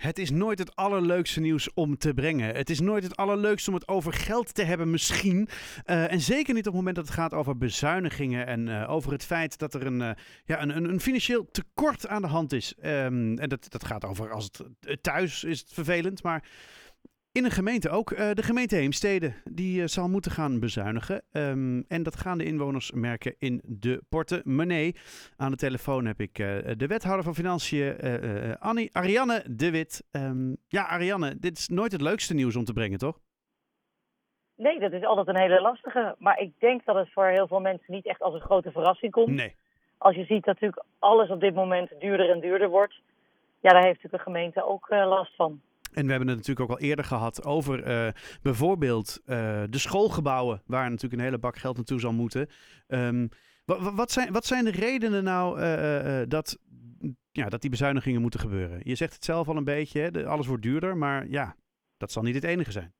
Het is nooit het allerleukste nieuws om te brengen. Het is nooit het allerleukste om het over geld te hebben, misschien. Uh, en zeker niet op het moment dat het gaat over bezuinigingen en uh, over het feit dat er een, uh, ja, een, een, financieel tekort aan de hand is. Um, en dat, dat gaat over als het thuis is het vervelend, maar in een gemeente ook. Uh, de gemeente Heemstede die uh, zal moeten gaan bezuinigen. Um, en dat gaan de inwoners merken in de portemonnee. Aan de telefoon heb ik uh, de wethouder van Financiën, Annie, Ariane de Wit. Um, ja, Ariane, dit is nooit het leukste nieuws om te brengen, toch? Nee, dat is altijd een hele lastige. Maar ik denk dat het voor heel veel mensen niet echt als een grote verrassing komt. Nee. Als je ziet dat natuurlijk alles op dit moment duurder en duurder wordt. Ja, daar heeft natuurlijk de gemeente ook last van. En we hebben het natuurlijk ook al eerder gehad over uh, bijvoorbeeld uh, de schoolgebouwen, waar natuurlijk een hele bak geld naartoe zal moeten. Um, wat, zijn, wat zijn de redenen nou uh, dat, ja, dat die bezuinigingen moeten gebeuren? Je zegt het zelf al een beetje, hè? alles wordt duurder, maar ja, dat zal niet het enige zijn.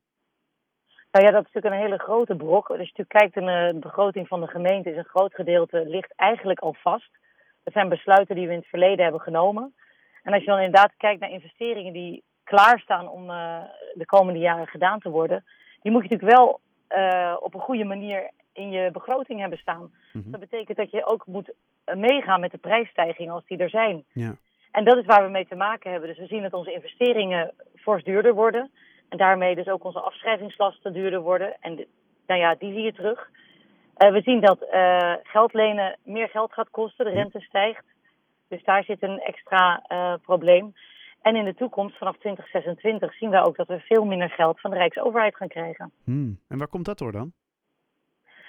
Nou ja, dat is natuurlijk een hele grote brok. Als je natuurlijk kijkt in de begroting van de gemeente, is een groot gedeelte ligt eigenlijk al vast. Dat zijn besluiten die we in het verleden hebben genomen. En als je dan inderdaad kijkt naar investeringen die klaarstaan om uh, de komende jaren gedaan te worden, die moet je natuurlijk wel uh, op een goede manier in je begroting hebben staan. Mm -hmm. Dat betekent dat je ook moet meegaan met de prijsstijgingen als die er zijn. Ja. En dat is waar we mee te maken hebben. Dus we zien dat onze investeringen fors duurder worden. En daarmee dus ook onze afschrijvingslasten duurder worden. En de, nou ja, die zie je terug. Uh, we zien dat uh, geld lenen meer geld gaat kosten, de rente stijgt. Dus daar zit een extra uh, probleem. En in de toekomst, vanaf 2026, zien we ook dat we veel minder geld van de Rijksoverheid gaan krijgen. Hmm. En waar komt dat door dan?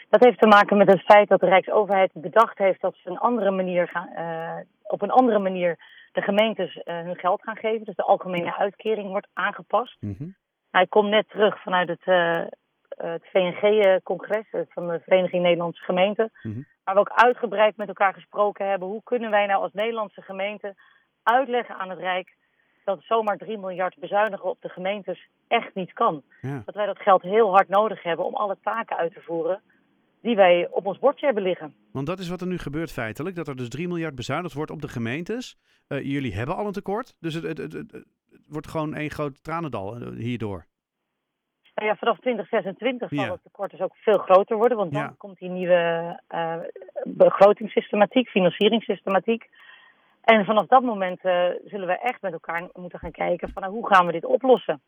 Dat heeft te maken met het feit dat de Rijksoverheid bedacht heeft dat ze een andere manier gaan, uh, op een andere manier de gemeentes uh, hun geld gaan geven. Dus de algemene uitkering wordt aangepast. Mm -hmm. Hij komt net terug vanuit het, uh, het VNG-congres van de Vereniging Nederlandse Gemeenten. Mm -hmm. Waar we ook uitgebreid met elkaar gesproken hebben. Hoe kunnen wij nou als Nederlandse gemeente uitleggen aan het Rijk dat zomaar 3 miljard bezuinigen op de gemeentes echt niet kan. Ja. Dat wij dat geld heel hard nodig hebben om alle taken uit te voeren die wij op ons bordje hebben liggen. Want dat is wat er nu gebeurt feitelijk, dat er dus 3 miljard bezuinigd wordt op de gemeentes. Uh, jullie hebben al een tekort, dus het, het, het, het wordt gewoon één groot tranendal uh, hierdoor. Nou ja, vanaf 2026 zal ja. het tekort dus ook veel groter worden, want dan ja. komt die nieuwe uh, begrotingssystematiek, financieringssystematiek. En vanaf dat moment uh, zullen we echt met elkaar moeten gaan kijken van nou, hoe gaan we dit oplossen.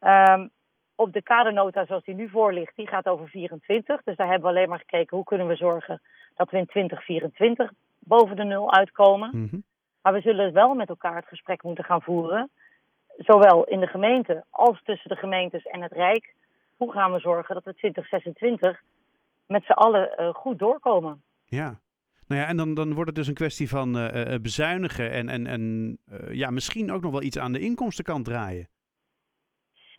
Um, op de kadernota zoals die nu voor ligt, die gaat over 24. Dus daar hebben we alleen maar gekeken hoe kunnen we zorgen dat we in 2024 boven de nul uitkomen. Mm -hmm. Maar we zullen wel met elkaar het gesprek moeten gaan voeren. Zowel in de gemeente als tussen de gemeentes en het Rijk. Hoe gaan we zorgen dat we 2026 met z'n allen uh, goed doorkomen? Ja, nou ja, en dan, dan wordt het dus een kwestie van uh, bezuinigen en, en, en uh, ja, misschien ook nog wel iets aan de inkomstenkant draaien.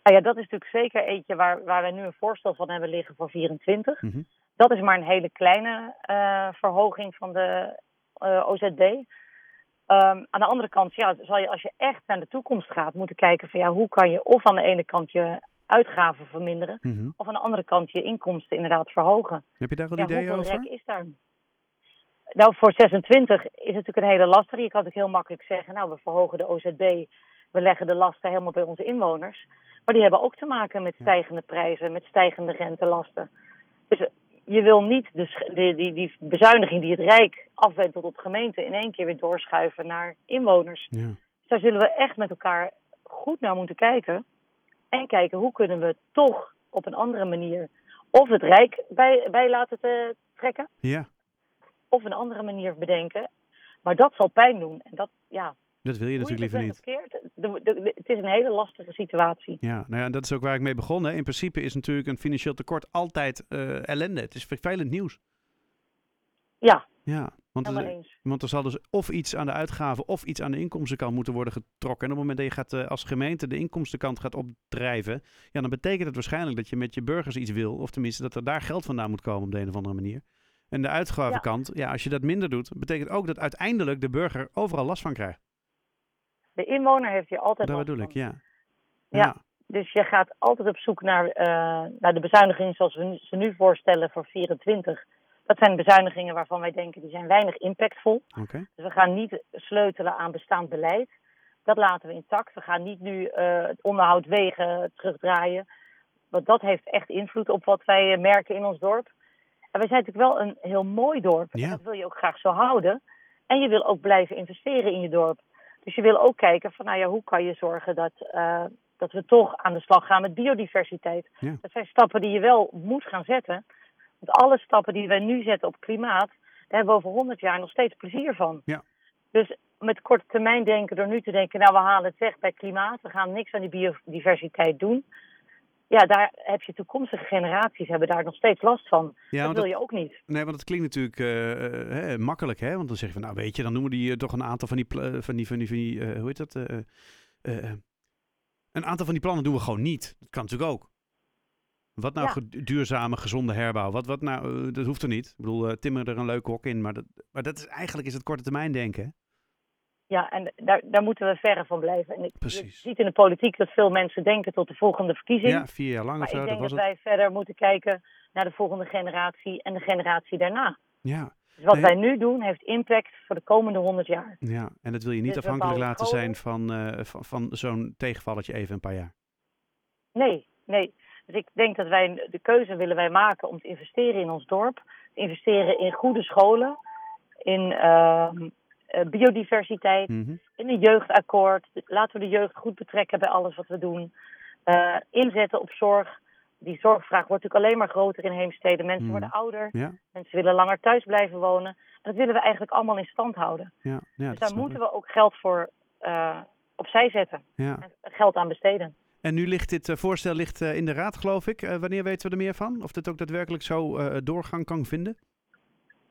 Nou ja, dat is natuurlijk zeker eentje waar, waar wij nu een voorstel van hebben liggen voor 24. Mm -hmm. Dat is maar een hele kleine verhoging van de OZB. Um, aan de andere kant, ja, zal je als je echt naar de toekomst gaat, moeten kijken van ja, hoe kan je of aan de ene kant je uitgaven verminderen, mm -hmm. of aan de andere kant je inkomsten inderdaad verhogen. Heb je daar een ja, idee hoeveel over? rek is daar? Nou, voor 26 is het natuurlijk een hele lastige. Je kan ook heel makkelijk zeggen, nou, we verhogen de OZB, we leggen de lasten helemaal bij onze inwoners. Maar die hebben ook te maken met stijgende prijzen, met stijgende rentelasten. Dus je wil niet de, die, die, die bezuiniging die het Rijk afwentelt op gemeenten in één keer weer doorschuiven naar inwoners. Ja. Dus daar zullen we echt met elkaar goed naar moeten kijken. En kijken hoe kunnen we toch op een andere manier of het Rijk bij, bij laten te trekken. Ja. Of een andere manier bedenken. Maar dat zal pijn doen. En dat, ja, Dat wil je natuurlijk liever niet. Het is een hele lastige situatie. Ja, nou ja, dat is ook waar ik mee begon. Hè. In principe is natuurlijk een financieel tekort altijd uh, ellende. Het is vervelend nieuws. Ja, Ja, want, helemaal er, eens. want er zal dus of iets aan de uitgaven of iets aan de inkomstenkant moeten worden getrokken. En op het moment dat je gaat, uh, als gemeente de inkomstenkant gaat opdrijven, ja, dan betekent het waarschijnlijk dat je met je burgers iets wil. Of tenminste dat er daar geld vandaan moet komen op de een of andere manier. En de uitgavenkant, ja. ja, als je dat minder doet, betekent ook dat uiteindelijk de burger overal last van krijgt. De inwoner heeft hier altijd Dat last bedoel ik, van. ja. Ja. Dus je gaat altijd op zoek naar, uh, naar de bezuinigingen zoals we ze nu voorstellen voor 24. Dat zijn bezuinigingen waarvan wij denken die zijn weinig impactvol. Oké. Dus we gaan niet sleutelen aan bestaand beleid. Dat laten we intact. We gaan niet nu uh, het onderhoud wegen terugdraaien. Want dat heeft echt invloed op wat wij merken in ons dorp. En wij zijn natuurlijk wel een heel mooi dorp. Ja. Dat wil je ook graag zo houden. En je wil ook blijven investeren in je dorp. Dus je wil ook kijken van, nou ja, hoe kan je zorgen dat, uh, dat we toch aan de slag gaan met biodiversiteit. Ja. Dat zijn stappen die je wel moet gaan zetten. Want alle stappen die wij nu zetten op klimaat, daar hebben we over 100 jaar nog steeds plezier van. Ja. Dus met korte termijn denken, door nu te denken, nou we halen het weg bij klimaat, we gaan niks aan die biodiversiteit doen. Ja, daar heb je toekomstige generaties hebben daar nog steeds last van. Ja, dat wil je ook niet. Nee, want het klinkt natuurlijk uh, hè, makkelijk, hè? Want dan zeggen we, nou weet je, dan noemen die uh, toch een aantal van die, van die, van die, van die hoe heet dat? een aantal van die plannen doen we gewoon niet. Dat kan natuurlijk ook. Wat nou Ja. duurzame, gezonde herbouw? Wat, wat nou, dat hoeft er niet. Ik bedoel, timmer er een leuk hok in, maar dat, maar dat is eigenlijk is het korte termijn denken. Ja, en daar, daar moeten we verre van blijven. En ik, je ziet in de politiek dat veel mensen denken tot de volgende verkiezing. Ja, vier jaar lang maar zo, ik denk dat het. wij verder moeten kijken naar de volgende generatie en de generatie daarna. Ja, Dus wat Nee. wij nu doen heeft impact voor de komende 100 jaar. ja, en dat wil je niet Dus afhankelijk laten zijn van, eh, van, van zo'n tegenvalletje even een paar jaar. Nee, nee. Dus ik denk dat wij de keuze willen wij maken om te investeren in ons dorp. Te investeren in goede scholen, in ehm, eh, biodiversiteit, Mhm. in een jeugdakkoord. Laten we de jeugd goed betrekken bij alles wat we doen. Eh, inzetten op zorg. Die zorgvraag wordt natuurlijk alleen maar groter in Heemstede. Mensen Mhm. worden ouder, Ja, mensen willen langer thuis blijven wonen. En dat willen we eigenlijk allemaal in stand houden. ja, ja. dus dat daar moeten we ook geld voor eh, opzij zetten. Ja. En geld aan besteden. En nu ligt dit voorstel ligt, in de raad, geloof ik. Wanneer weten we er meer van? Of dit ook daadwerkelijk zo doorgang kan vinden?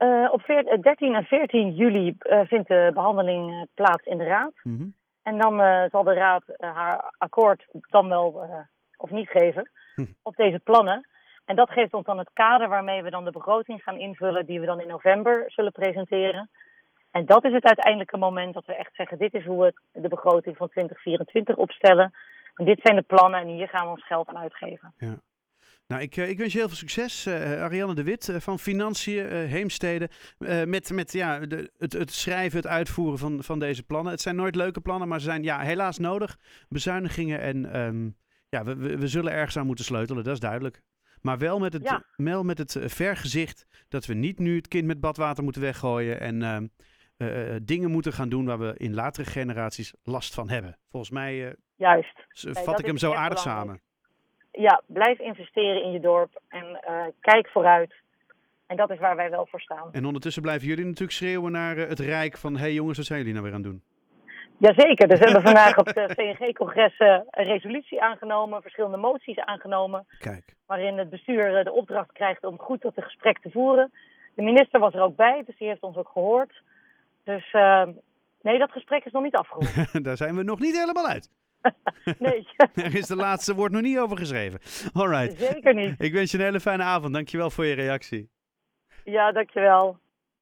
Eh, op veer- eh, 13 en 14 juli eh, vindt de behandeling eh, plaats in de Raad. Mhm. En dan zal de Raad haar akkoord dan wel of niet geven Hm. op deze plannen. En dat geeft ons dan het kader waarmee we dan de begroting gaan invullen, die we dan in november zullen presenteren. En dat is het uiteindelijke moment dat we echt zeggen: dit is hoe we de begroting van 2024 opstellen. En dit zijn de plannen en hier gaan we ons geld aan uitgeven. Nou, ik, eh, ik wens je heel veel succes, eh, Ariane de Wit eh, van Financiën, Heemstede. eh, met met ja, de, het, het schrijven, het uitvoeren van, van deze plannen. Het zijn nooit leuke plannen, maar ze zijn ja, helaas nodig. Bezuinigingen en ehm, ja, we, we, we zullen ergens aan moeten sleutelen, dat is duidelijk. Maar wel met het, Ja. wel met het vergezicht dat we niet nu het kind met badwater moeten weggooien. En ehm, eh, eh, dingen moeten gaan doen waar we in latere generaties last van hebben. Volgens mij Juist. vat ik hem zo aardig belangrijk. samen. Ja, blijf investeren in je dorp en eh, kijk vooruit. En dat is waar wij wel voor staan. En ondertussen blijven jullie natuurlijk schreeuwen naar eh, het Rijk van... hé hey jongens, wat zijn jullie nou weer aan het doen? Jazeker, dus we hebben vandaag op de CNG-congres eh, een resolutie aangenomen, verschillende moties aangenomen, Kijk, waarin het bestuur de opdracht krijgt om goed dat gesprek te voeren. De minister was er ook bij, dus die heeft ons ook gehoord. Dus nee, dat gesprek is nog niet afgerond. daar zijn we nog niet helemaal uit. Nee, Er is de laatste woord nog niet over geschreven. All right. zeker niet. Ik wens je een hele fijne avond. Dankjewel voor je reactie. Ja, dankjewel.